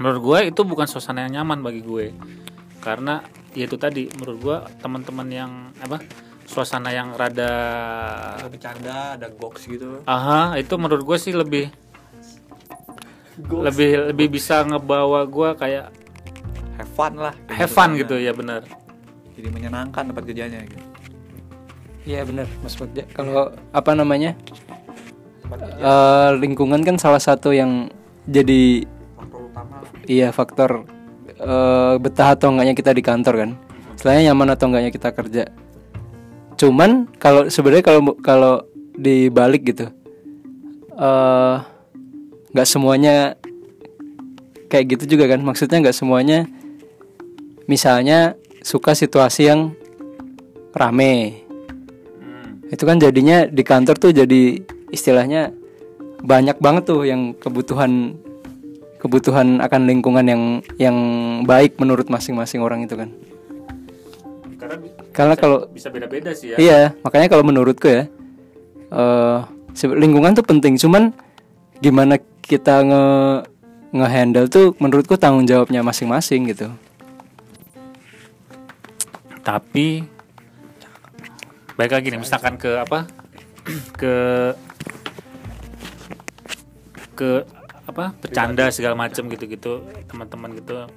menurut gue itu bukan suasana yang nyaman bagi gue. Karena ya itu tadi menurut gue teman-teman yang apa suasana yang rada ada bercanda ada goks gitu. Aha itu menurut gue sih lebih lebih lebih bisa ngebawa gue kayak have fun lah have fun gitu ya benar jadi menyenangkan tempat kerjanya gitu Iya benar Mas Bagja. Kalau apa namanya eh, lingkungan kan salah satu yang jadi faktor utama iya faktor eh, betah atau enggaknya kita di kantor kan. Selain nyaman atau enggaknya kita kerja. Cuman kalau sebenarnya kalau kalau dibalik gitu eh nggak semuanya kayak gitu juga kan. Maksudnya nggak semuanya misalnya suka situasi yang rame. Itu kan jadinya di kantor tuh jadi istilahnya banyak banget tuh yang kebutuhan kebutuhan akan lingkungan yang yang baik menurut masing-masing orang itu kan. Karena karena kalau bisa beda-beda sih ya. Iya makanya kalau menurutku ya se- lingkungan tuh penting. Cuman gimana kita nge ngehandle tuh menurutku tanggung jawabnya masing-masing gitu. Tapi baik lagi nih misalkan ke apa? Ke ke apa? Bercanda segala macam gitu-gitu teman-teman gitu.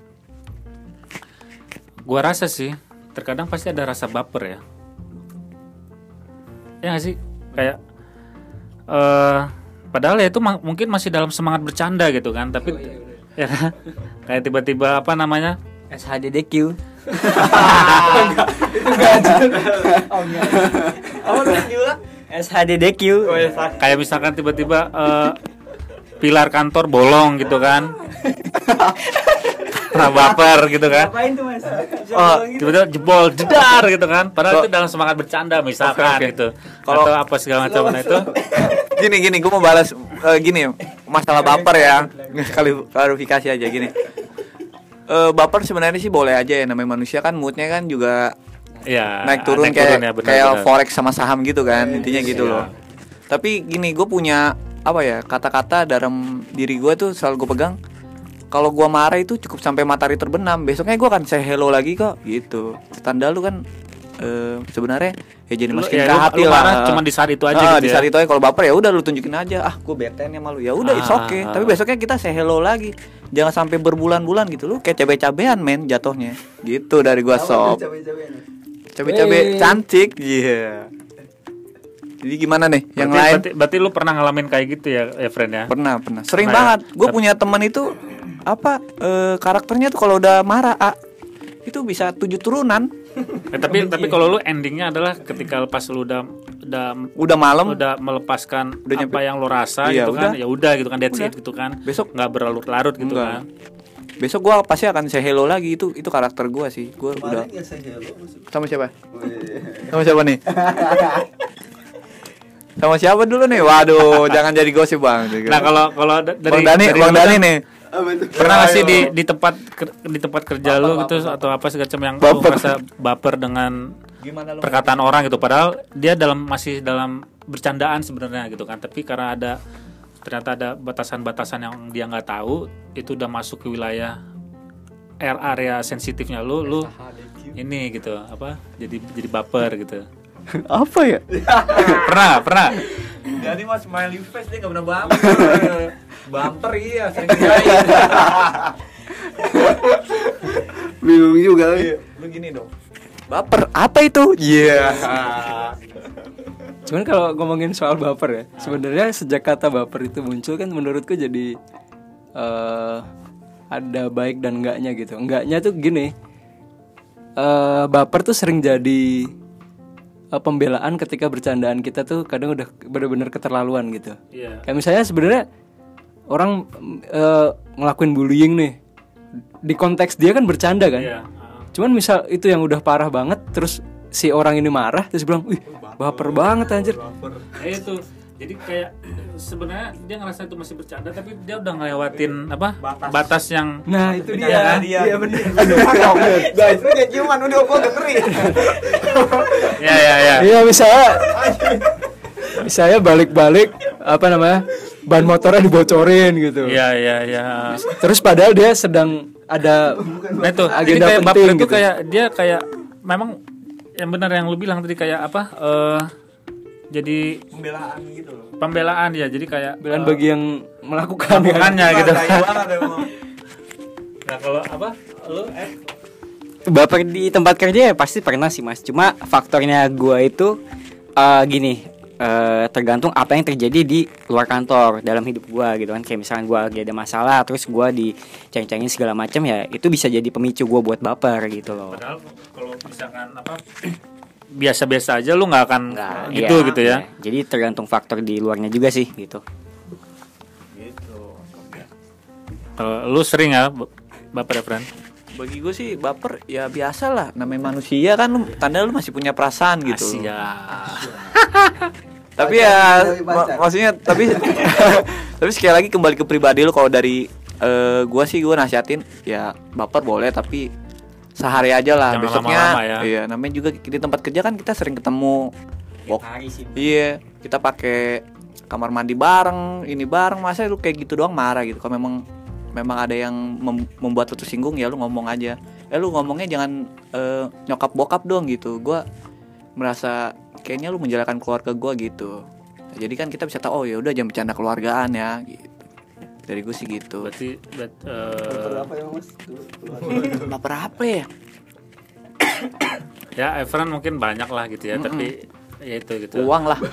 Gua rasa sih terkadang pasti ada rasa baper ya. Ya nggak sih? Kayak eh padahal ya itu ma- mungkin masih dalam semangat bercanda gitu kan tapi ya kan? kayak tiba-tiba apa namanya? SHDDQ SHDDQ kayak misalkan tiba-tiba eh, pilar kantor bolong gitu kan pernah baper gitu kan Ngapain tuh mas? oh tiba-tiba jebol jedar gitu kan padahal itu dalam semangat bercanda misalkan Oke, oke. gitu Kalau- atau apa segala macam nah itu gini gini gue mau balas eh, gini masalah baper ya kali klarifikasi aja gini Eh, baper sebenarnya sih boleh aja ya namanya manusia kan moodnya kan juga ya naik turun kayak ya, benar, kayak benar. forex sama saham gitu kan intinya gitu Iya. loh tapi gini gue punya apa ya kata-kata dalam diri gue tuh selalu gue pegang kalau gue marah itu cukup sampai matahari terbenam. Besoknya gue akan say hello lagi kok. Gitu. Tanda lu kan eh, sebenarnya ya jadi masukin ya, ke lu- hati lu lah. marah cuma di saat itu aja Ah, gitu di ya. saat itu aja. Kalau baper ya udah lu tunjukin aja. Ah gue bete nih sama lu. Ya udah it's Ah, okay. ah, tapi ah. besoknya kita say hello lagi. Jangan sampai berbulan-bulan gitu. Lu kayak cabe-cabean men jatuhnya. Gitu dari gua sob. cabe-cabe cantik iya. Jadi gimana nih yang berarti, lain? berarti, berarti lu pernah ngalamin kayak gitu ya, ya friend ya? Pernah pernah. Sering Pernah ya? banget. Gue punya teman itu apa eh, karakternya tuh kalau udah marah ah, itu bisa tujuh turunan. Eh, tapi tapi kalau lu endingnya adalah ketika lepas lu udah udah udah malam. udah melepaskan Udah nyampe- apa yang lo rasa Iya, gitu kan udah. ya udah gitu kan that's Udah. it gitu kan. Besok- nggak berlarut-larut gitu Enggak. kan. Besok gua pasti akan say hello lagi itu itu karakter gua sih. Gua udah sama siapa? Sama siapa nih? Sama siapa dulu nih? Waduh jangan jadi gosip bang. Nah kalau kalau da- dari bang Dani dari bang lu Dani kan, nih pernah nggak sih di di tempat di tempat kerja lu gitu atau apa segala macam yang lu Baper. merasa baper dengan gimana lu? perkataan orang gitu? Padahal dia dalam masih dalam bercandaan sebenarnya gitu kan. Tapi karena ada ternyata ada batasan-batasan yang dia nggak tahu itu udah masuk ke wilayah area sensitifnya lu lu ini gitu apa jadi jadi baper gitu apa ya pernah pernah Jadi mas smiley face dia nggak pernah bumper. bumper iya sering bingung juga eh. Lu gini dong. baper apa itu iya Cuman kalau ngomongin soal baper ya, sebenarnya sejak kata baper itu muncul kan menurutku jadi eh ada baik dan enggaknya gitu. Enggaknya tuh gini, eh baper tuh sering jadi eh, pembelaan ketika bercandaan kita tuh kadang udah bener-bener keterlaluan gitu. Iya. Kayak misalnya sebenarnya orang eh, ngelakuin bullying nih, di konteks dia kan bercanda kan. Iya. Cuman misal itu yang udah parah banget terus si orang ini marah terus bilang, "Wih, baper banget anjir." Nah, itu jadi kayak sebenarnya dia ngerasa itu masih bercanda tapi dia udah ngelewatin apa Batas. batas, yang Nah itu dia. Iya, dia. Iya benar. Guys, lu kayak ciuman udah gua ngeri. ya ya ya Iya misalnya misalnya balik-balik apa namanya ban motornya dibocorin gitu. ya ya ya Terus padahal dia sedang ada nah itu jadi agenda kayak penting itu gitu. kayak dia kayak memang yang benar yang lu bilang tadi kayak apa eh jadi Pembelaan gitu loh. pembelaan ya jadi kayak bilang eh, bagi yang melakukan melakukannya gitu Gaya banget emang. nah kalau apa lu eh Baper di tempat kerja ya pasti pernah sih mas. Cuma faktornya gua itu eh, gini, eh, tergantung apa yang terjadi di luar kantor dalam hidup gua gitu kan. Kayak misalkan gua lagi ada masalah, terus gua diceng-cengin segala macam ya, itu bisa jadi pemicu gua buat baper gitu loh. padahal kalau misalkan apa biasa-biasa aja lu nggak akan Nggak, gitu iya, gitu ya iya. Jadi tergantung faktor di luarnya juga sih gitu. kalau lu sering ya baper ya friend Bagi gue sih baper ya biasa lah namanya manusia kan lu, tanda lu masih punya perasaan gitu. Asia. Tapi ya ma- maksudnya tapi tapi sekali lagi kembali ke pribadi lu kalau dari eh, gua sih gua nasihatin ya baper boleh tapi sehari aja lah. Jangan besoknya lama-lama ya. iya namanya juga di tempat kerja kan kita sering ketemu. Wok- iya kita pakai kamar mandi bareng ini bareng masa lu kayak gitu doang marah gitu. Kalau memang memang ada yang mem- membuat lu tersinggung ya lu ngomong aja. Eh lu ngomongnya jangan eh, nyokap bokap dong gitu. Gua merasa kayaknya lu menjalankan keluarga gua gitu. Nah, jadi kan kita bisa tahu oh ya udah jangan bercanda keluargaan ya gitu dari gue sih gitu. Berarti bet, eh, baper apa ya? Ya Evran mungkin banyak lah gitu ya tapi ya itu gitu. Uang lah.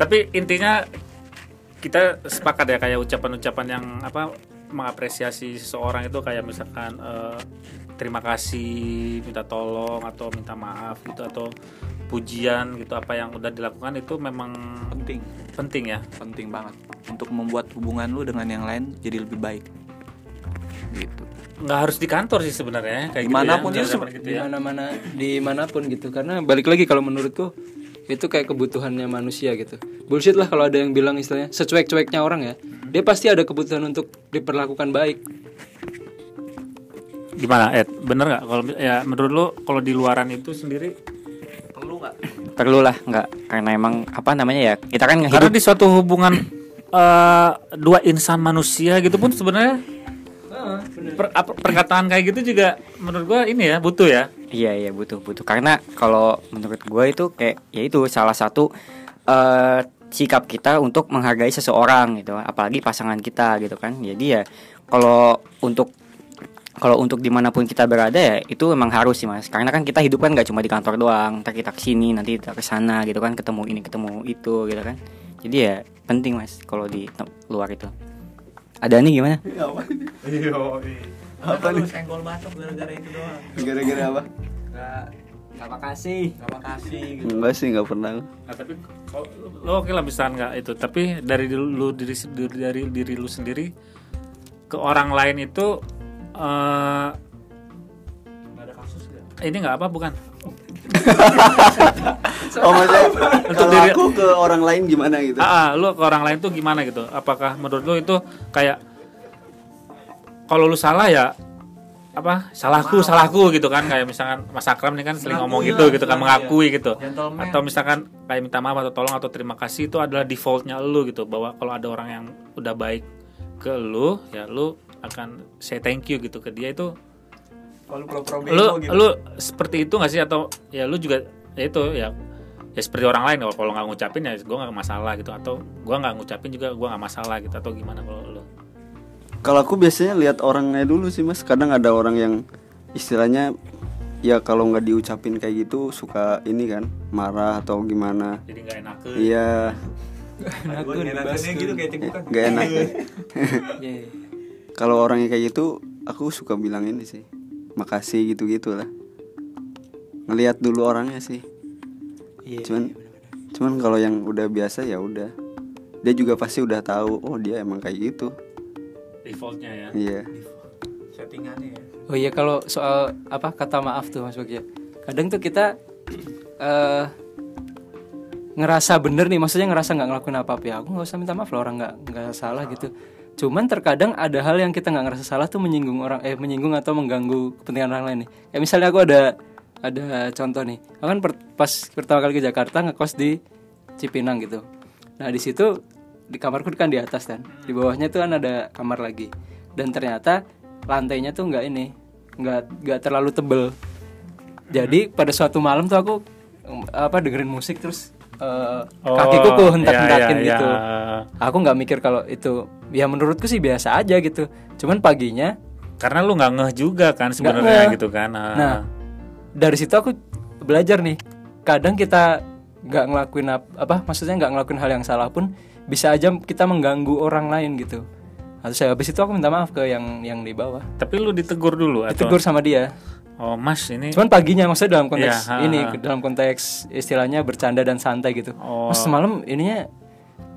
Tapi intinya kita sepakat ya kayak ucapan-ucapan yang apa mengapresiasi seseorang itu kayak misalkan eh, terima kasih minta tolong atau minta maaf gitu atau pujian gitu apa yang udah dilakukan itu memang penting. penting ya. Penting banget. Untuk membuat hubungan lu dengan yang lain jadi lebih baik. Gitu. Nggak harus di kantor sih sebenarnya kayak Di mana pun gitu ya, itu gitu di ya. mana-mana di mana pun gitu. Karena balik lagi kalau menurutku itu kayak kebutuhannya manusia gitu. Bullshit lah kalau ada yang bilang istilahnya secuek-cueknya orang ya. Dia pasti ada kebutuhan untuk diperlakukan baik. Gimana Ed? Bener nggak? Kalau ya menurut lu kalau di luaran itu sendiri perlu nggak? Perlu lah nggak. Karena emang apa namanya ya kita kan karena ngehidup di suatu hubungan eh, dua insan manusia gitu pun sebenarnya per- apa- perkataan kayak gitu juga menurut gua ini ya butuh ya. Iya iya butuh butuh. Karena kalau menurut gue itu kayak ya itu salah satu eh, sikap kita untuk menghargai seseorang gitu. Apalagi pasangan kita gitu kan. Jadi ya kalau untuk kalau untuk di mana pun kita berada ya itu emang harus sih mas karena kan kita hidup kan nggak cuma di kantor doang ntar kita ke sini nanti kita ke sana gitu kan ketemu ini ketemu itu gitu kan jadi ya penting mas kalau di luar itu ada nih gimana Apa nih? Senggol batuk gara-gara itu doang. Gara-gara apa? Enggak Gak makasih enggak makasih gitu. Enggak sih, enggak pernah. Nah, tapi kalau lo oke lah bisa nggak itu tapi dari lu diri dari diri lu sendiri ke orang lain itu eh ini nggak apa bukan. Oh, maksudnya kalau diri- aku ke orang lain gimana gitu? ah, ah, lu ke orang lain tuh gimana gitu? Apakah menurut lu itu kayak kalau lu salah ya apa salahku salahku gitu kan? Kayak misalkan Mas Akram nih kan sering ngomong Mengakui gitu gitu kan iya. mengakui gitu. Gentleman. atau misalkan kayak minta maaf atau tolong atau terima kasih itu adalah defaultnya lu gitu. Bahwa kalau ada orang yang udah baik ke lu ya lu akan say thank you gitu ke dia itu Kalau pro-pro lu bego gitu. lu seperti itu nggak sih atau ya lu juga ya itu ya ya seperti orang lain kalau kalau nggak ngucapin ya gue nggak masalah gitu atau gua nggak ngucapin juga gua nggak masalah gitu atau gimana kalau lu Kalau aku biasanya lihat orangnya dulu sih mas. Kadang ada orang yang istilahnya ya kalau nggak diucapin kayak gitu suka ini kan marah atau gimana. jadi nggak enak Iya, Gue ngenakannya gitu kayak cegukan. nggak enak. Iya, iya. kalau orangnya kayak gitu, aku suka bilang ini sih, makasih gitu gitu lah. Ngelihat dulu orangnya sih. Iya, Cuman, cuman kalau yang udah biasa ya udah. Dia juga pasti udah tahu, oh dia emang kayak gitu. defaultnya ya Iya. Settingannya ya. Oh iya kalau soal apa kata maaf tuh Mas Bagja. Kadang tuh kita eh ngerasa bener nih maksudnya ngerasa nggak ngelakuin apa apa ya aku nggak usah minta maaf loh orang nggak nggak salah gitu cuman terkadang ada hal yang kita nggak ngerasa salah tuh menyinggung orang eh menyinggung atau mengganggu kepentingan orang lain nih. Kayak misalnya aku ada ada contoh nih. Aku kan per- pas pertama kali ke Jakarta ngekos di Cipinang gitu. Nah di situ di kamarku kan di atas kan di bawahnya tuh kan ada kamar lagi. Dan ternyata lantainya tuh nggak ini nggak nggak terlalu tebel. Jadi pada suatu malam tuh aku apa dengerin musik terus eh, Oh, kakiku ku iya, hentak-hentakin iya, gitu. iya. Aku nggak mikir kalau itu ya menurutku sih biasa aja gitu. Cuman paginya Karena lu nggak ngeh juga kan sebenarnya gitu kan. Ah. Nah, dari situ aku belajar nih. Kadang kita nggak ngelakuin ap- apa, maksudnya nggak ngelakuin hal yang salah pun bisa aja kita mengganggu orang lain gitu. Atau saya habis itu aku minta maaf ke yang yang di bawah. Tapi lu ditegur dulu atau Ditegur sama dia. Oh, Mas ini Cuman paginya maksudnya dalam konteks ha, ini ha. dalam konteks istilahnya bercanda dan santai gitu. Oh. Mas semalam ininya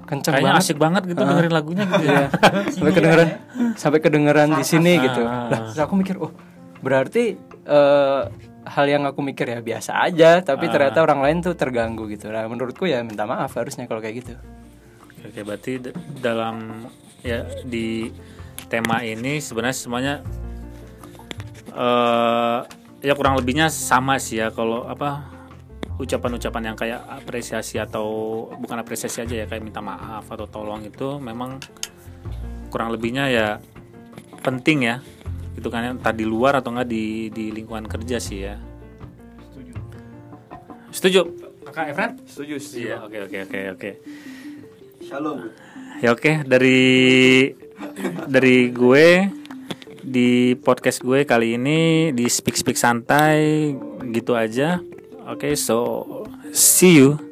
kenceng kayaknya banget. asik banget gitu dengerin lagunya gitu ya. Iya. sampai kedengeran sampai kedengeran di sini gitu. Ah. Lah, terus aku mikir, oh berarti eh, hal yang aku mikir ya biasa aja, tapi Ah. ternyata orang lain tuh terganggu gitu. Nah, menurutku ya minta maaf harusnya kalau kayak gitu. Oke, berarti d- dalam ya di tema ini sebenarnya semuanya eh ya kurang lebihnya sama sih ya kalau apa ucapan-ucapan yang kayak apresiasi atau bukan apresiasi aja ya kayak minta maaf atau tolong itu memang kurang lebihnya ya penting ya. Gitu kan entah di luar atau enggak di di lingkungan kerja sih ya. Setuju. Kakak Efren Setuju, setuju. iya oke oke oke oke. Shalom. Ya oke, dari dari gue di podcast gue kali ini di speak speak santai gitu aja. Oke, so see you.